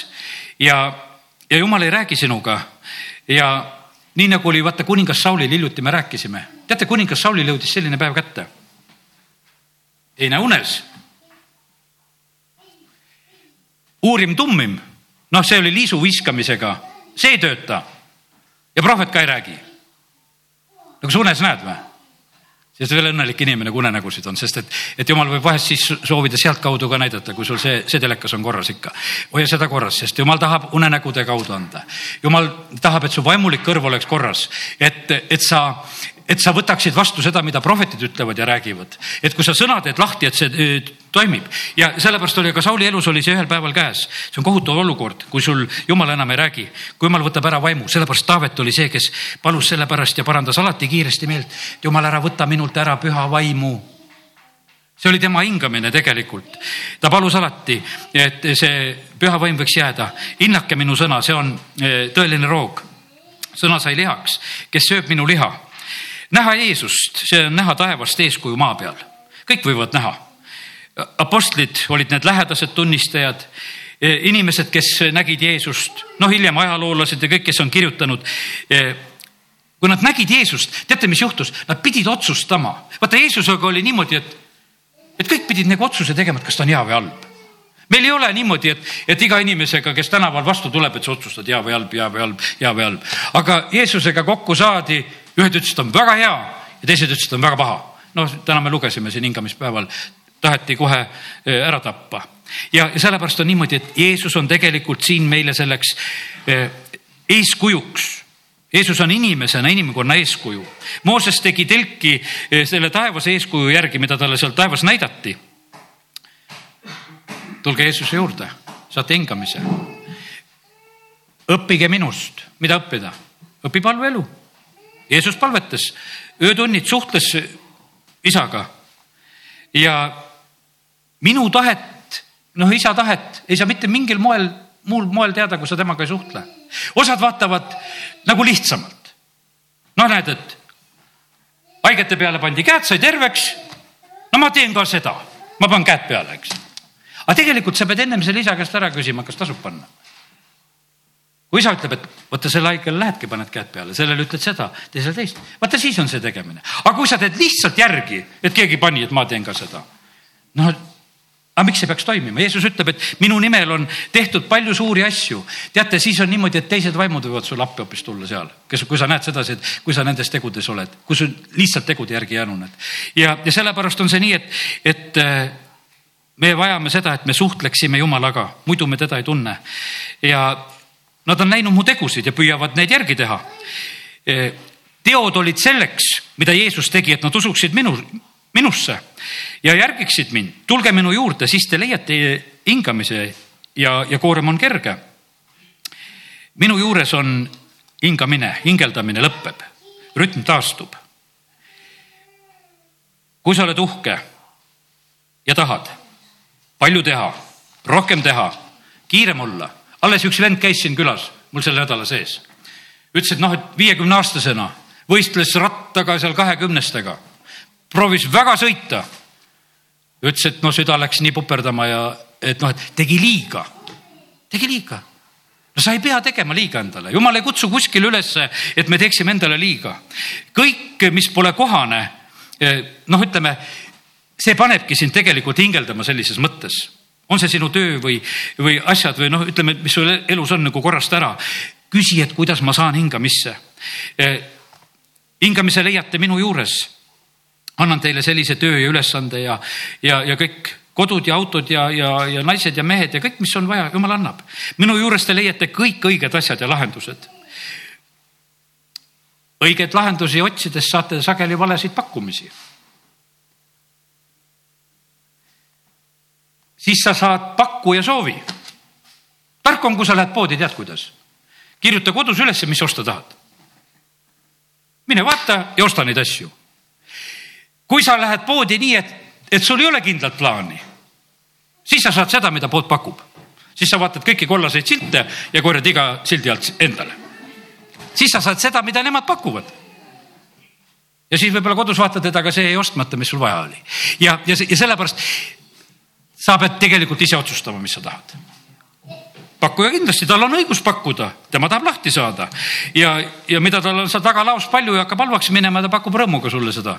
ja, ja jumal ei räägi sinuga ja nii nagu oli vaata kuningas Saulil hiljuti me rääkisime. teate, kuningas Saulil jõudis selline päev kätte ei näe unes. uurim tummim, noh, see oli liisu viskamisega, see ei tööta. ja prohvet ka ei räägi. no kas unes näed või? siis veel õnnelik inimene, kui unenägusid on, sest et, et jumal võib vahest siis soovida sealtkaudu ka näidata, kui sul see, see telekas on korras ikka. hoia seda korras, sest jumal tahab unenägude kaudu anda. jumal tahab, et su vaimulik kõrv oleks korras, et, et sa, et sa võtaksid vastu seda, mida prohvetid ütlevad ja räägivad. et kui sa sõna teed lahti, et see äh, toimib ja sellepärast oli ka Sauli elus oli see ühel päeval käes. see on kohutav olukord, kui sul jumal enam ei räägi, kui jumal võtab ära vaimu, sellepärast Taavet oli see, kes palus selle pärast ja parandas alati kiiresti meelt. jumal, ära võta minult ära püha vaimu see oli tema hingamine tegelikult. ta palus alati, et see püha vaim võiks jääda. hinnake minu sõna, see on äh, tõeline roog. sõna sai lihaks, kes sööb minu liha näha Jeesust, see on näha taevast eeskuju maa peal, kõik võivad näha. Apostlid olid need lähedased tunnistajad, e, inimesed, kes nägid Jeesust, noh, hiljem ajaloolased ja kõik, kes on kirjutanud. E, kui nad nägid Jeesust, teate, mis juhtus, nad pidid otsustama. vaata Jeesusega oli niimoodi, et, et kõik pidid nagu otsuse tegema, et kas ta on hea või halb meil ei ole niimoodi, et, et iga inimesega, kes tänaval vastu tuleb, et sa otsustad hea või halb, hea või halb, hea või halb. aga Jeesusega kokku saadi ühed ütlesid, on väga hea ja teised ütlesid, on väga paha. noh, täna me lugesime siin hingamispäeval, taheti kohe eh, ära tappa. ja, ja sellepärast on niimoodi, et Jeesus on tegelikult siin meile selleks eh, eeskujuks Jeesus on inimesena inimkonna eeskuju. Mooses tegi telki eh, selle taevase eeskuju järgi, mida talle seal taevas näidati. tulge Jeesuse juurde, saate hingamise. õppige minust, mida õppida? õpi palveelu. Jeesus palvetas, öötunnid suhtles isaga ja minu tahet, noh, isa tahet ei saa mitte mingil moel, muul moel teada, kui sa temaga ei suhtle. osad vaatavad nagu lihtsamalt. noh, näed, et haigete peale pandi käed, sai terveks. no ma teen ka seda, ma panen käed peale, eks. aga tegelikult sa pead ennem selle isa käest ära küsima, kas tasub panna kui isa ütleb, et vaata selle haigele lähedki, paned käed peale, sellele ütled seda, teisele teist, vaata siis on see tegemine. aga kui sa teed lihtsalt järgi, et keegi pani, et ma teen ka seda. noh, aga miks see peaks toimima? Jeesus ütleb, et minu nimel on tehtud palju suuri asju. teate, siis on niimoodi, et teised vaimud võivad sulle appi hoopis tulla seal, kes, kui sa näed sedasi, et kui sa nendes tegudes oled, kui sul lihtsalt tegude järgi jänuned. ja, ja sellepärast on see nii, et, et äh, me vajame seda, et me suhtleksime Jumalaga, muidu me teda ei tunne. ja Nad on näinud mu tegusid ja püüavad neid järgi teha. E, teod olid selleks, mida Jeesus tegi, et nad usuksid minu, minusse ja järgiksid mind. tulge minu juurde, siis te leiate hingamise ja, ja koorem on kerge. minu juures on hingamine, hingeldamine lõpeb, rütm taastub. kui sa oled uhke ja tahad palju teha, rohkem teha, kiirem olla alles üks vend käis siin külas mul selle nädala sees. ütles, et noh, et viiekümne aastasena võistles rattaga seal kahekümnestega, proovis väga sõita. ütles, et no süda läks nii puperdama ja et noh, et tegi liiga, tegi liiga no sa ei pea tegema liiga endale, jumal ei kutsu kuskile ülesse, et me teeksime endale liiga. kõik, mis pole kohane, eh, noh, ütleme, see panebki sind tegelikult hingeldama sellises mõttes on see sinu töö või, või asjad või noh, ütleme, mis sul elus on nagu korrast ära. küsi, et kuidas ma saan hingamisse. Eh, hingamise leiate minu juures. annan teile sellise töö ja ülesande ja, ja, ja kõik kodud ja autod ja, ja, ja naised ja mehed ja kõik, mis on vaja, jumal annab. minu juures te leiate kõik õiged asjad ja lahendused. õigeid lahendusi otsides saate sageli valesid pakkumisi siis sa saad pakkuja soovi. tark on, kui sa lähed poodi, tead kuidas? kirjuta kodus üles, mis osta tahad. mine vaata ja osta neid asju. kui sa lähed poodi nii, et, et sul ei ole kindlat plaani, siis sa saad seda, mida pood pakub. siis sa vaatad kõiki kollaseid silte ja korjad iga sildi alt endale. siis sa saad seda, mida nemad pakuvad ja siis võib-olla kodus vaatad, et aga see jäi ostmata, mis sul vaja oli. ja, ja, ja sellepärast sa pead tegelikult ise otsustama, mis sa tahad. pakkuja kindlasti, tal on õigus pakkuda, tema tahab lahti saada ja, ja mida tal on seal tagalaos palju ja hakkab halvaks minema, ta pakub rõõmuga sulle seda.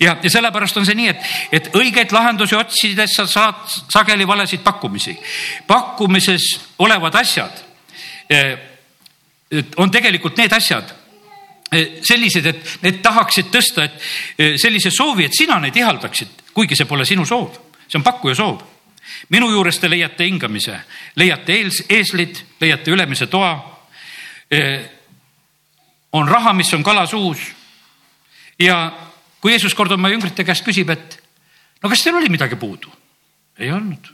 ja, ja sellepärast on see nii, et, et õigeid lahendusi otsides sa saad sageli valesid pakkumisi. pakkumises olevad asjad eh, on tegelikult need asjad eh, sellised, et need tahaksid tõsta, et eh, sellise soovi, et sina neid ihaldaksid, kuigi see pole sinu soov, see on pakkuja soov minu juures te leiate hingamise, leiate eels, eeslid, leiate ülemise toa. on raha, mis on kala suus. ja kui Jeesus kord oma jüngrite käest küsib, et no kas teil oli midagi puudu? ei olnud,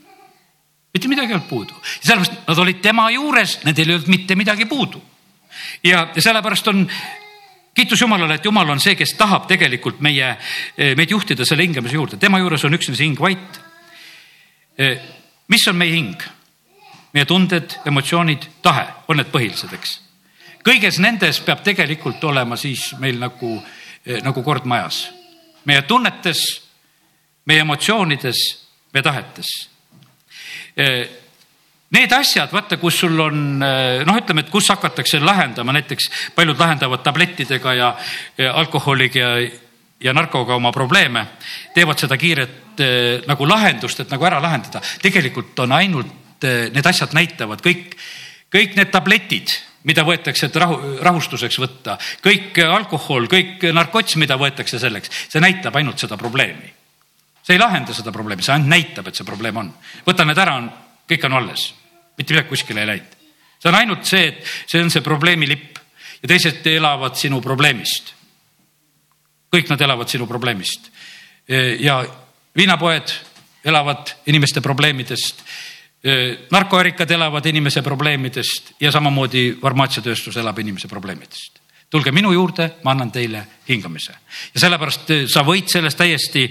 mitte midagi ei olnud puudu, sellepärast nad olid tema juures, nendel ei olnud mitte midagi puudu. ja, sellepärast on kiitus Jumalale, et Jumal on see, kes tahab tegelikult meie, meid juhtida selle hingamise juurde, tema juures on üksnes hing vait mis on meie hing? meie tunded, emotsioonid, tahe on need põhilised, eks. kõiges nendes peab tegelikult olema siis meil nagu, eh, nagu kord majas. meie tunnetes, meie emotsioonides, meie tahetes. Eh, need asjad, vaata, kus sul on noh, ütleme, et kus hakatakse lahendama, näiteks paljud lahendavad tablettidega ja, ja alkoholiga ja, ja narkoga oma probleeme, teevad seda kiiret eh, nagu lahendust, et nagu ära lahendada. tegelikult on ainult eh,, need asjad näitavad kõik, kõik need tabletid, mida võetakse, et rahu, rahustuseks võtta, kõik alkohol, kõik narkots, mida võetakse selleks, see näitab ainult seda probleemi. see ei lahenda seda probleemi, see ainult näitab, et see probleem on. võta need ära, kõik on alles, mitte midagi kuskile ei läinud. see on ainult see, et see on see probleemi lipp ja teised elavad sinu probleemist. Kõik nad elavad sinu probleemist ja viinapoed elavad inimeste probleemidest narkoärikad elavad inimese probleemidest ja samamoodi farmaatsiatööstus elab inimese probleemidest. tulge minu juurde, ma annan teile hingamise ja sellepärast sa võid sellest täiesti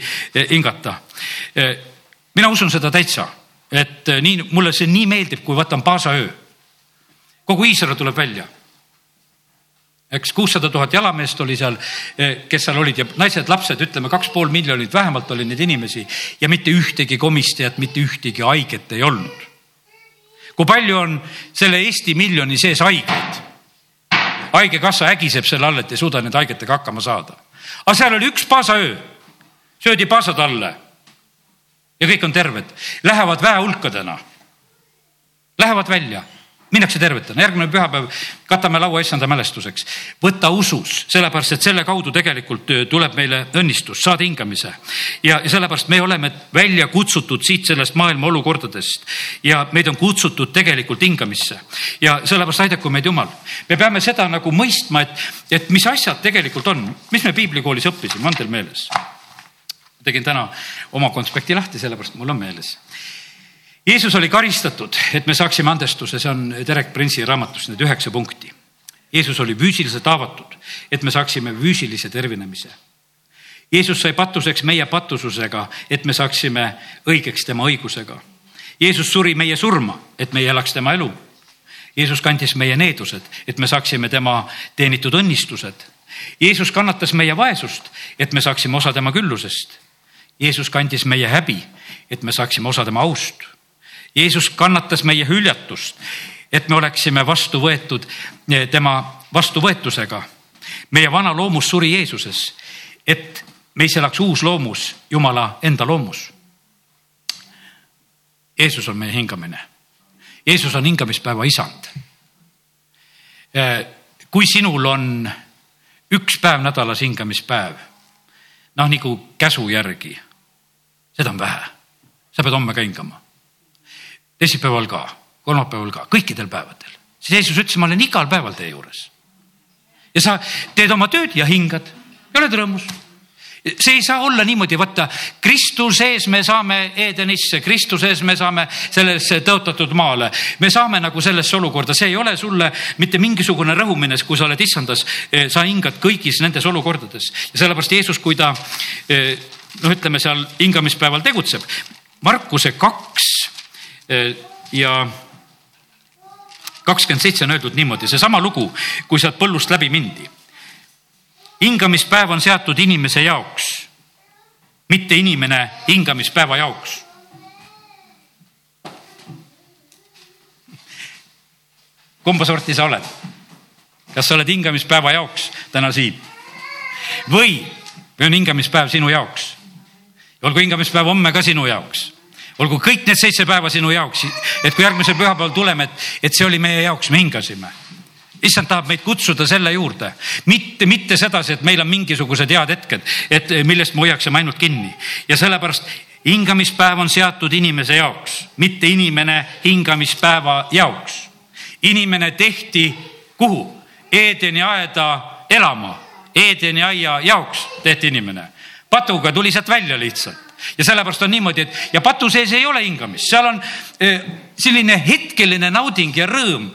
hingata. mina usun seda täitsa, et nii, mulle see nii meeldib, kui võtan paasaöö. kogu Iisrael tuleb välja eks kuussada tuhat jalameest oli seal, kes seal olid ja naised, lapsed, ütleme kaks pool miljonit vähemalt oli neid inimesi ja mitte ühtegi komistajat, mitte ühtegi haiget ei olnud. kui palju on selle Eesti miljoni sees haigeid? haigekassa ägiseb selle all, et ei suuda nende haigetega hakkama saada. aga seal oli üks paasaöö, söödi paasad alla ja kõik on terved, lähevad väehulkadena, lähevad välja minnakse tervetena, järgmine pühapäev katame laua issanda mälestuseks. võta usus, sellepärast et selle kaudu tegelikult tuleb meile õnnistus, saad hingamise. ja sellepärast me oleme välja kutsutud siit sellest maailma olukordadest ja meid on kutsutud tegelikult hingamisse. ja sellepärast aidaku meid Jumal. me peame seda nagu mõistma, et, et mis asjad tegelikult on, mis me piiblikoolis õppisime, on teil meeles? tegin täna oma konspekti lahti, sellepärast mul on meeles Jeesus oli karistatud, et me saaksime andestuse, see on Derek Prince'i raamatus need üheksa punkti. Jeesus oli füüsiliselt haavatud, et me saaksime füüsilise tervenemise. Jeesus sai patuseks meie patususega, et me saaksime õigeks tema õigusega. Jeesus suri meie surma, et meie elaks tema elu. Jeesus kandis meie needused, et me saaksime tema teenitud õnnistused. Jeesus kannatas meie vaesust, et me saaksime osa tema küllusest. Jeesus kandis meie häbi, et me saaksime osa tema aust Jeesus kannatas meie hüljatust, et me oleksime vastu võetud eh, tema vastuvõetusega. meie vana loomus suri Jeesuses, et meis elaks uus loomus, Jumala enda loomus. Jeesus on meie hingamine. Jeesus on hingamispäeva isand. Eh, kui sinul on üks päev nädalas hingamispäev, noh nagu käsu järgi, seda on vähe. sa pead homme ka hingama teisipäeval ka, kolmapäeval ka, kõikidel päevadel. siis Jeesus ütles, ma olen igal päeval teie juures. ja sa teed oma tööd ja hingad ja oled rõõmus see ei saa olla niimoodi, vaata Kristuses me saame Edenisse, Kristuses me saame sellesse tõotatud maale. me saame nagu sellesse olukorda, see ei ole sulle mitte mingisugune rõhumine, kui sa oled issandas, eh, sa hingad kõigis nendes olukordades ja sellepärast Jeesus, kui ta eh, noh, ütleme seal hingamispäeval tegutseb. Markuse kaks ja kakskümmend seitse on öeldud niimoodi, seesama lugu, kui sealt põllust läbi mindi. hingamispäev on seatud inimese jaoks, mitte inimene hingamispäeva jaoks. kumba sorti sa oled? kas sa oled hingamispäeva jaoks täna siin või, või on hingamispäev sinu jaoks? olgu hingamispäev homme ka sinu jaoks olgu kõik need seitse päeva sinu jaoks, et kui järgmisel pühapäeval tuleme, et, et see oli meie jaoks, me hingasime. issand tahab meid kutsuda selle juurde, mitte, mitte sedasi, et meil on mingisugused head hetked, et millest me hoiaksime ainult kinni ja sellepärast hingamispäev on seatud inimese jaoks, mitte inimene hingamispäeva jaoks. inimene tehti kuhu? Eedeni aeda elama, Eedeni aia jaoks tehti inimene. patuga tuli sealt välja lihtsalt ja sellepärast on niimoodi, et ja patu sees ei ole hingamist, seal on selline hetkeline nauding ja rõõm,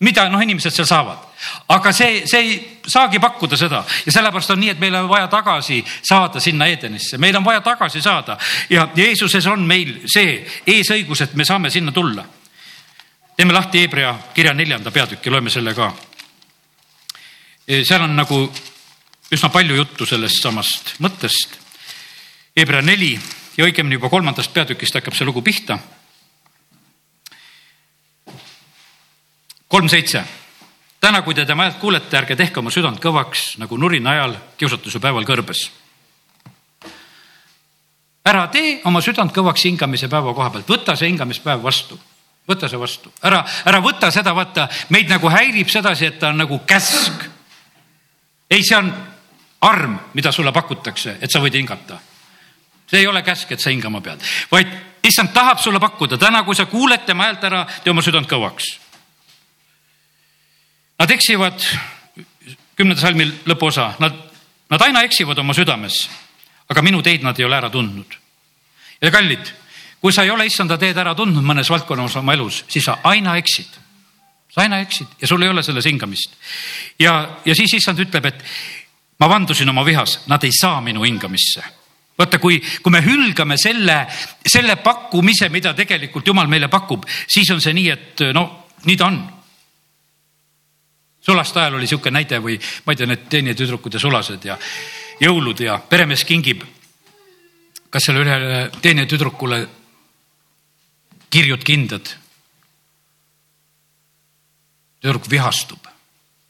mida noh, inimesed seal saavad. aga see, see ei saagi pakkuda seda ja sellepärast on nii, et meil on vaja tagasi saada sinna Edenisse, meil on vaja tagasi saada ja Jeesuses on meil see eesõigus, et me saame sinna tulla. teeme lahti Hebra kirja neljanda peatüki, loeme selle ka. Seal on nagu üsna palju juttu sellest samast mõttest Hebra neli ja õigemini juba kolmandast peatükist hakkab see lugu pihta. kolm seitse. täna, kui te tema häält kuulete, ärge tehke oma südant kõvaks nagu nurina ajal kiusatuse päeval kõrbes. ära tee oma südant kõvaks hingamise päeva koha pealt, võta see hingamispäev vastu. võta see vastu, ära, ära võta seda, vaata, meid nagu häirib sedasi, et ta on nagu käsk. ei, see on arm, mida sulle pakutakse, et sa võid hingata. See ei ole käsk, et sa hingama pead, vaid issand tahab sulle pakkuda täna, kui sa kuuled tema häält ära, tee oma südant kõvaks. Nad eksivad, kümnenda salmi lõpuosa, nad, nad aina eksivad oma südames, aga minu teid nad ei ole ära tundnud. ja kallid kui sa ei ole issanda teed ära tundnud mõnes valdkonnas oma elus, siis sa aina eksid. sa aina eksid ja sul ei ole selles hingamist. ja, ja siis issand ütleb, et ma vandusin oma vihas, nad ei saa minu hingamisse vaata, kui, kui me hülgame selle, selle pakkumise, mida tegelikult jumal meile pakub, siis on see nii, et no nii ta on. sulaste ajal oli niisugune näide või ma ei tea, need teenijatüdrukud ja sulased ja jõulud ja peremees kingib kas selle ühele teenijatüdrukule kirjud kindad. tüdruk vihastub,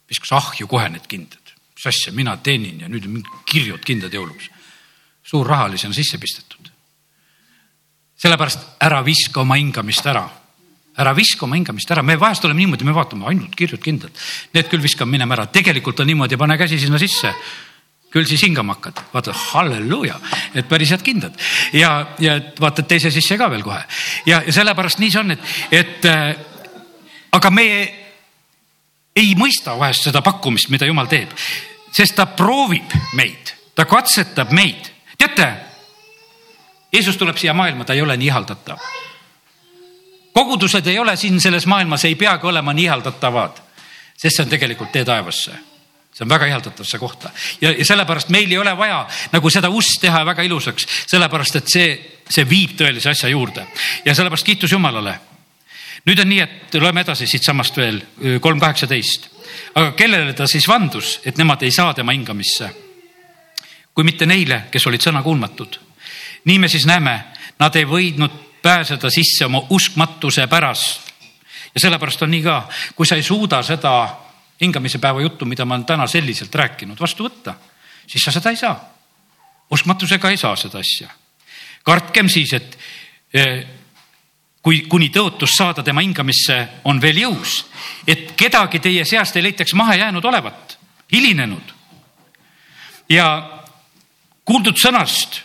viskas ahju kohe need kindad, mis asja, mina teenin ja nüüd on kirjud kindad jõuluks. Suur rahalisi on sisse pistetud. sellepärast ära viska oma hingamist ära. Ära viska oma hingamist ära, me vahest oleme niimoodi, me vaatame ainult kirjud kindlad, need küll viskame minema ära, tegelikult on niimoodi, pane käsi sinna sisse. Küll siis hingama hakkad, vaata halleluuja, et päris head kindad. Ja, ja vaatad teise sisse ka veel kohe. Ja, ja sellepärast nii see on, et, et äh, aga me ei mõista vahest seda pakkumist, mida jumal teeb, sest ta proovib meid, ta katsetab meid. Teate, Jeesus tuleb siia maailma, ta ei ole nii ihaldatav. kogudused ei ole siin selles maailmas, ei peagi olema nii ihaldatavad, sest see on tegelikult tee taevasse see on väga ihaldatav see kohta ja, ja sellepärast meil ei ole vaja nagu seda ust teha väga ilusaks, sellepärast et see, see viib tõelise asja juurde ja sellepärast kiitus Jumalale. nüüd on nii, et loeme edasi siitsamast veel kolm kaheksateist, aga kellele ta siis vandus, et nemad ei saa tema hingamisse? Kui mitte neile, kes olid sõnakuulmatud. nii me siis näeme, nad ei võidnud pääseda sisse oma uskmatuse pärast. ja sellepärast on nii ka, kui sa ei suuda seda hingamise päeva juttu, mida ma olen täna selliselt rääkinud, vastu võtta, siis sa seda ei saa. uskmatusega ei saa seda asja. kartkem siis, et eh, kui kuni tõotus saada tema hingamisse on veel jõus, et kedagi teie seast ei leitaks maha jäänud olevat, hilinenud. ja kuuldud sõnast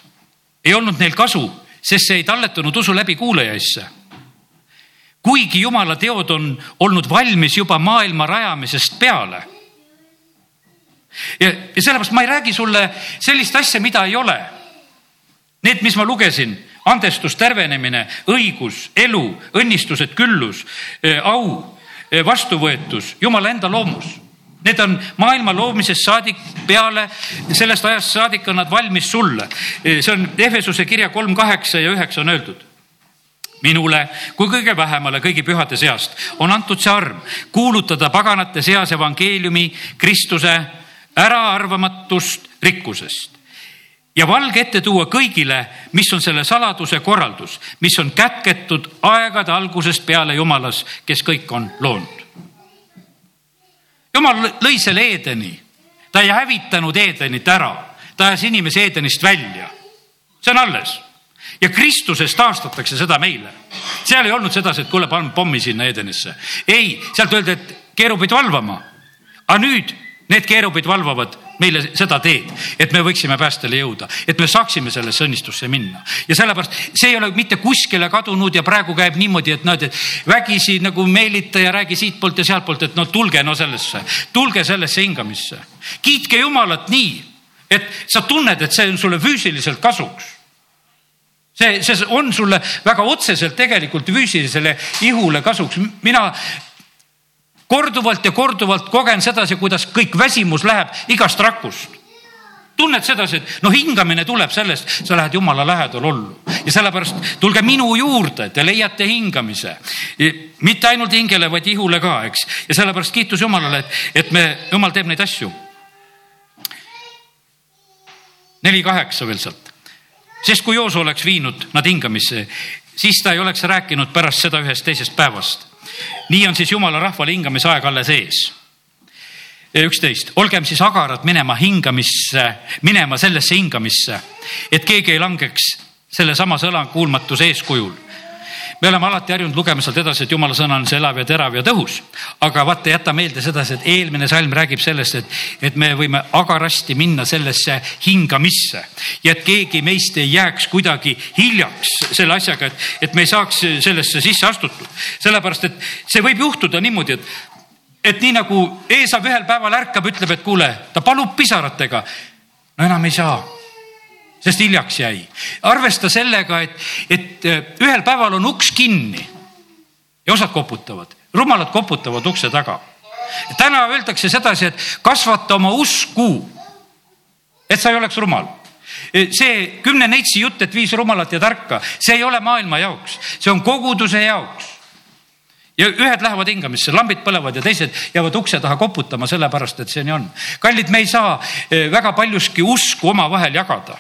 ei olnud neil kasu, sest see ei talletunud usu läbi kuulajaisse kuigi jumala teod on olnud valmis juba maailma rajamisest peale. ja, ja sellepärast ma ei räägi sulle sellist asja, mida ei ole. Need, mis ma lugesin, andestus, tervenemine, õigus, elu, õnnistused, küllus, au, vastuvõetus, jumala enda loomus. Need on maailma loomisest saadik peale, sellest ajast saadik on nad valmis sulle. See on Efesuse kirja kolm, kaheksa ja üheksa on öeldud minule kui kõige vähemale kõigi pühade seast on antud see arm kuulutada paganate seas evangeeliumi Kristuse äraarvamatust rikkusest ja valge ette tuua kõigile, mis on selle saladuse korraldus, mis on kätketud aegade algusest peale Jumalas, kes kõik on loonud. Jumal lõi selle Eedeni, ta ei hävitanud Eedenit ära, ta ajas inimese Eedenist välja. see on alles ja Kristuses taastatakse seda meile. seal ei olnud sedasi, et kuule, paneme pommi sinna Edenisse. ei, sealt öeldi, et keerubid valvama. aga nüüd need keerubid valvavad meile seda teed, et me võiksime päästele jõuda, et me saaksime sellesse õnnistusse minna. ja sellepärast see ei ole mitte kuskile kadunud ja praegu käib niimoodi, et näed, et vägisi nagu meelita ja räägi siitpoolt ja sealtpoolt, et no tulge no sellesse, tulge sellesse hingamisse. kiitke Jumalat nii, et sa tunned, et see on sulle füüsiliselt kasuks see, see on sulle väga otseselt tegelikult füüsilisele ihule kasuks. mina korduvalt ja korduvalt kogen sedasi, kuidas kõik väsimus läheb igast rakust tunned sedasi, et noh, hingamine tuleb sellest, sa lähed jumala lähedal ollu ja sellepärast tulge minu juurde, te leiate hingamise. mitte ainult hingele, vaid ihule ka, eks. ja sellepärast kiitus Jumalale, et, et me, Jumal teeb neid asju. neli kaheksa veel sealt sest kui Jooso oleks viinud nad hingamisse, siis ta ei oleks rääkinud pärast seda ühest teisest päevast. Nii on siis jumala rahval hingamise aeg alles ees. üksteist, olgem siis agarad minema hingamisse, minema sellesse hingamisse, et keegi ei langeks sellesama sõnakuulmatuse eeskujul. Me oleme alati harjunud lugema sealt edasi, et jumala sõna on see elav ja terav ja tõhus. aga vaata, jäta meelde sedasi, et eelmine salm räägib sellest, et, et me võime agarasti minna sellesse hingamisse ja et keegi meist ei jääks kuidagi hiljaks selle asjaga, et, et me ei saaks sellesse sisse astutud. sellepärast, et see võib juhtuda niimoodi, et, et nii nagu Eesav ühel päeval ärkab, ütleb, et kuule, ta palub pisaratega. no enam ei saa sest hiljaks jäi. arvesta sellega, et, et äh, ühel päeval on uks kinni ja osad koputavad, rumalad koputavad ukse taga. täna öeldakse sedasi, et kasvata oma usku, et sa ei oleks rumal see kümne neitsi jutt, et viis rumalat ja tarka, see ei ole maailma jaoks, see on koguduse jaoks ja ühed lähevad hingamisse, lambid põlevad ja teised jäävad ukse taha koputama, sellepärast et see nii on. kallid, me ei saa äh, väga paljuski usku omavahel jagada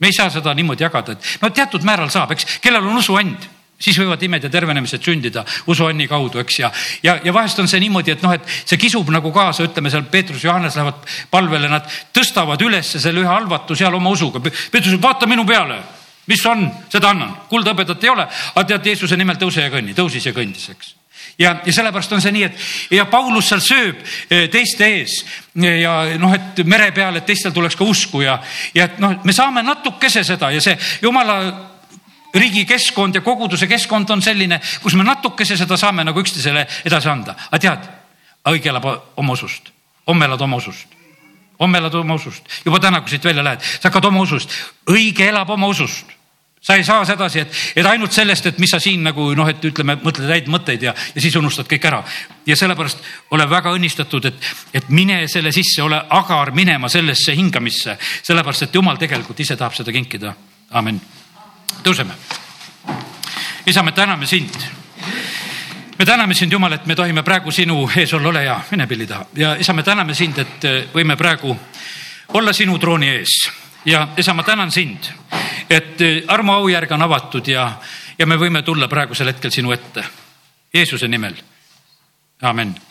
me ei saa seda niimoodi jagada, et no teatud määral saab, eks, kellel on usuand siis võivad imed ja tervenemised sündida usuanni kaudu, eks, ja, ja, ja vahest on see niimoodi, et noh, et see kisub nagu kaasa, ütleme seal Peetrus, Johannes lähevad palvele, nad tõstavad üles selle ühe halvatu seal oma usuga. Peetrus ütleb, vaata minu peale, mis on, seda annan. kuldhõbedat ei ole, aga tead Jeesuse nimel tõuse ja kõnni, tõusis ja kõndis, eks ja, ja sellepärast on see nii, et ja Paulus seal sööb eh, teiste ees. Ja noh, et mere peal, et teistel tuleks ka usku ja, ja et noh, me saame natukese seda ja see jumala riigi keskkond ja koguduse keskkond on selline, kus me natukese seda saame nagu üksteisele edasi anda. aga tead, õige elab oma usust, homme elad oma usust. Homme elad oma usust, juba täna, kui siit välja lähed, sa hakkad oma usust, õige elab oma usust sa ei saa sedasi, et, et ainult sellest, et mis sa siin nagu noh, et ütleme, mõtled häid mõtteid ja, ja siis unustad kõik ära. ja sellepärast ole väga õnnistatud, et, et mine selle sisse, ole agar minema sellesse hingamisse, sellepärast et jumal tegelikult ise tahab seda kinkida. amin. tõuseme. isa, me täname sind. me täname sind, Jumal, et me tohime praegu sinu ees olla, ole hea, mine pilli taha ja isa, me täname sind, et võime praegu olla sinu trooni ees ja isa, ma tänan sind, et eh, armu aujärg on avatud ja, ja me võime tulla praegusel hetkel sinu ette. Jeesuse nimel. amin